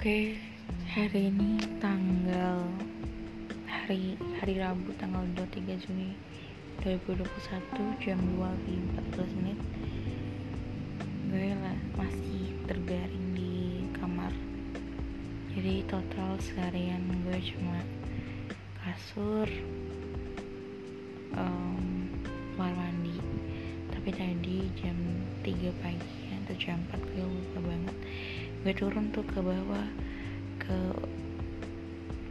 Oke, hari ini tanggal hari hari Rabu tanggal 23 Juni 2021 jam 2 lebih 14 menit. Gue lah masih terbaring di kamar. Jadi total seharian gue cuma kasur um, kamar mandi. Tapi tadi jam 3 pagi jam 4 gue lupa banget. Gue turun tuh ke bawah ke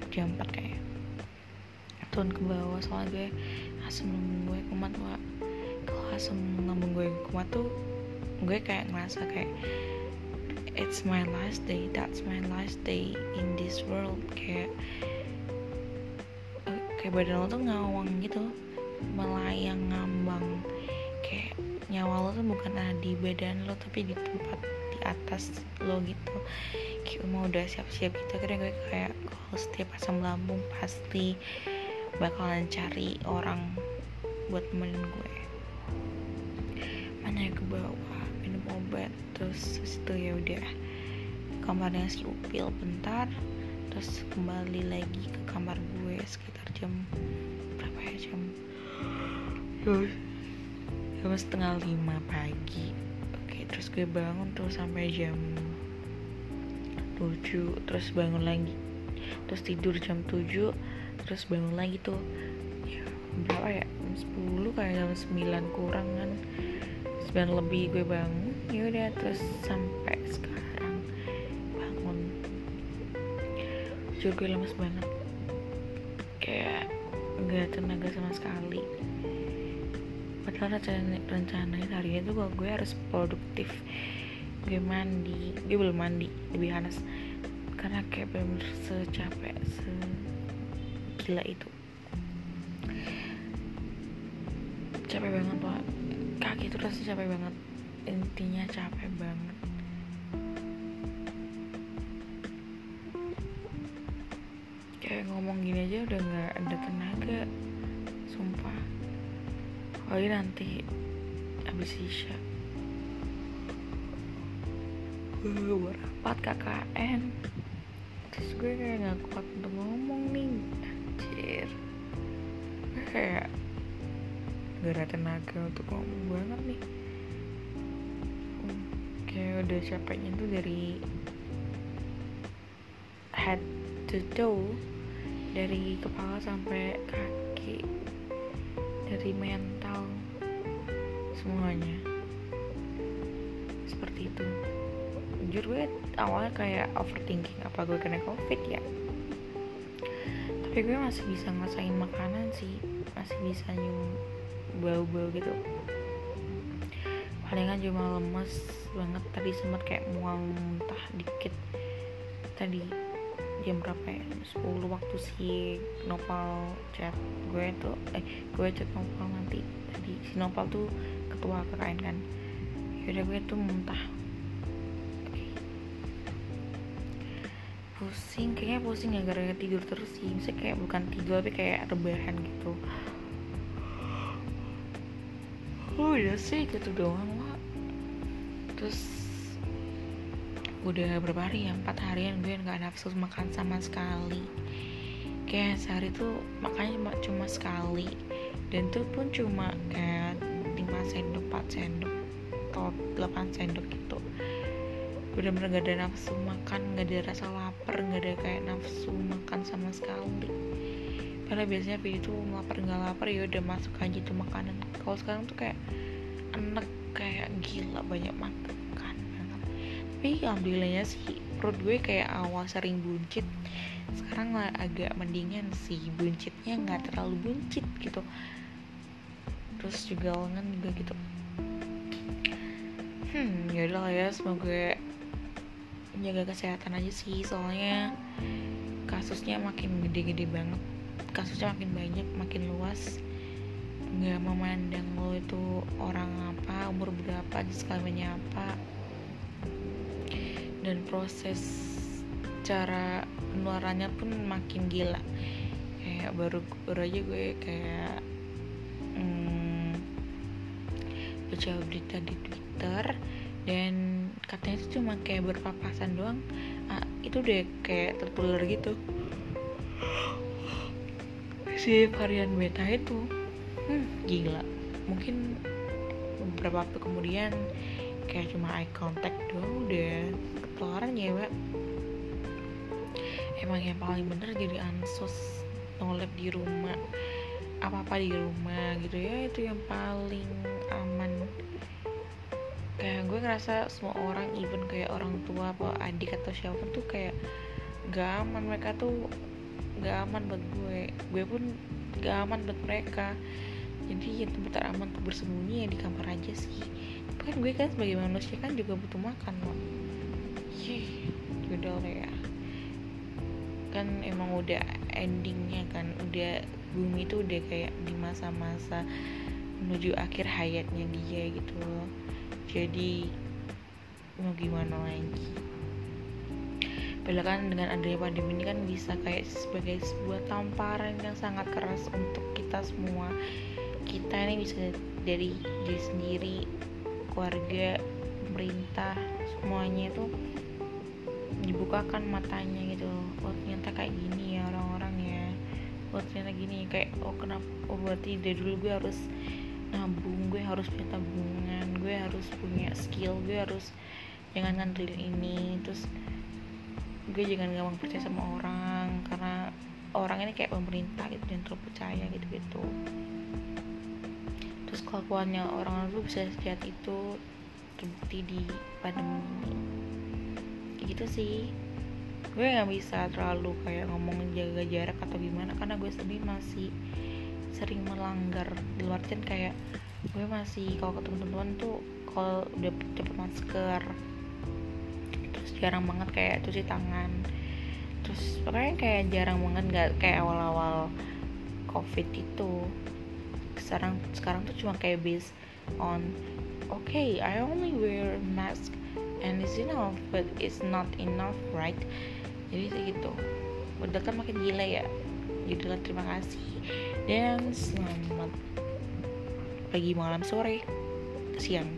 jam 4 kayak turun ke bawah soalnya gue asam lambung gue kumat wak. Kalau asam lambung gue kumat tuh gue kayak ngerasa kayak it's my last day that's my last day in this world. Kayak eh, kayak badan lo tuh ngawang gitu melayang ngambang kayak nyawa lo tuh bukan ada di badan lo tapi di tempat di atas lo gitu. Kayak mau udah siap-siap gitu akhirnya gue kayak kalau setiap asam lambung pasti bakalan cari orang buat temenin gue. Mana ke bawah minum obat terus itu ya udah. Kamarnya si upil bentar terus kembali lagi ke kamar gue sekitar jam berapa ya jam jam setengah lima pagi. Oke terus gue bangun tuh sampai jam tujuh terus bangun lagi. Terus tidur jam tujuh terus bangun lagi tuh. Ya berapa ya? Jam sepuluh kayak jam sembilan kurang kan. Sembilan lebih gue bangun. Ya udah terus sampai sekarang bangun. Jujur gue lemes banget. Kayak nggak tenaga sama sekali padahal rencana rencananya hari itu gue, gue harus produktif. Gue mandi. Gue belum mandi lebih panas karena kayak bener secapek segila itu. Capek banget pak. Kaki itu rasanya capek banget. Intinya capek banget. Kayak ngomong gini aja udah nggak ada tenaga sumpah apalagi nanti abis isya gue berapat KKN terus gue kayak gak kuat untuk ngomong nih. Anjir. Gue kayak gak ada tenaga untuk ngomong banget nih. Kayak udah capeknya tuh dari head to toe dari kepala sampai kaki dari mental semuanya. Seperti itu. Jujur gue awalnya kayak overthinking apa gue kena covid ya? Tapi gue masih bisa ngerasain makanan sih. Masih bisa nyium bau-bau gitu. Palingan cuma lemes banget tadi sempat kayak mual muntah dikit. Tadi jam berapa ya? 10 waktu si Nopal chat gue tuh eh gue chat Nopal nanti. Tadi si Nopal tuh ketua KKN kan. Yaudah gue tuh muntah. Pusing kayaknya pusing ya gara-gara tidur terus sih. Misalnya kayak bukan tidur tapi kayak rebahan gitu. Oh udah sih gitu doang lah terus udah berapa hari ya? Empat harian gue nggak nafsu makan sama sekali. Kayak sehari tuh makannya cuma cuma sekali. Dan tuh pun cuma kayak 5 sendok 4 sendok atau 8 sendok gitu. Bener-bener gak ada nafsu makan gak ada rasa lapar gak ada kayak nafsu makan sama sekali. Karena biasanya Pi itu lapar nggak lapar ya udah masuk aja tuh makanan. Kalau sekarang tuh kayak enak kayak gila banyak makan tapi alhamdulillahnya sih perut gue kayak awal sering buncit. Sekarang lah agak mendingan sih buncitnya nggak terlalu buncit gitu. Terus juga lengan juga gitu. Hmm yaudah lah ya semoga menjaga kesehatan aja sih. Soalnya kasusnya makin gede-gede banget. Kasusnya makin banyak makin luas. Nggak memandang lo itu orang apa umur berapa dan segalanya apa dan proses cara penularannya pun makin gila. Kayak baru baru aja gue kayak hmm, baca berita di twitter dan katanya itu cuma kayak berpapasan doang. Uh, itu udah kayak tertular gitu. Si varian beta itu hmm, gila. Mungkin beberapa waktu kemudian kayak cuma eye contact doang udah ketularan ya mbak. Emang yang paling bener jadi ansos nolep di rumah apa-apa di rumah gitu ya itu yang paling aman. Kayak gue ngerasa semua orang even kayak orang tua apa adik atau siapa tuh kayak gak aman mereka tuh gak aman buat gue. Gue pun gak aman buat mereka jadi ya tempat teraman untuk bersembunyi ya di kamar aja sih. Kan gue kan sebagai manusia kan juga butuh makan loh Yeay, udah ya. Kan emang udah endingnya kan udah bumi itu udah kayak di masa-masa menuju akhir hayatnya dia gitu loh. Jadi mau gimana lagi? Padahal kan dengan adanya pandemi ini kan bisa kayak sebagai sebuah tamparan yang sangat keras untuk kita semua kita ini bisa dari diri sendiri keluarga pemerintah semuanya itu dibukakan matanya gitu oh ternyata kayak gini ya orang-orang ya. Oh ternyata gini kayak oh kenapa? Oh berarti dari dulu gue harus nabung gue harus punya tabungan gue harus punya skill gue harus jangan ngandelin ini. Terus gue jangan gampang percaya sama orang karena orang ini kayak pemerintah gitu dan terlalu percaya gitu gitu terus kelakuannya orang tuh bisa sejahat itu terbukti di pandemi. Kayak gitu sih. Gue nggak bisa terlalu kayak ngomong jaga jarak atau gimana karena gue sendiri masih sering melanggar. Di luar kan kayak gue masih kalau ketemu teman tuh kalau udah dapet masker terus jarang banget kayak cuci tangan. Terus pokoknya kayak jarang banget nggak kayak awal-awal covid itu sekarang sekarang tuh cuma kayak based on okay I only wear mask and it's enough but it's not enough right? Jadi segitu udah kan makin gila ya. Jadi terima kasih. Dan selamat pagi malam sore siang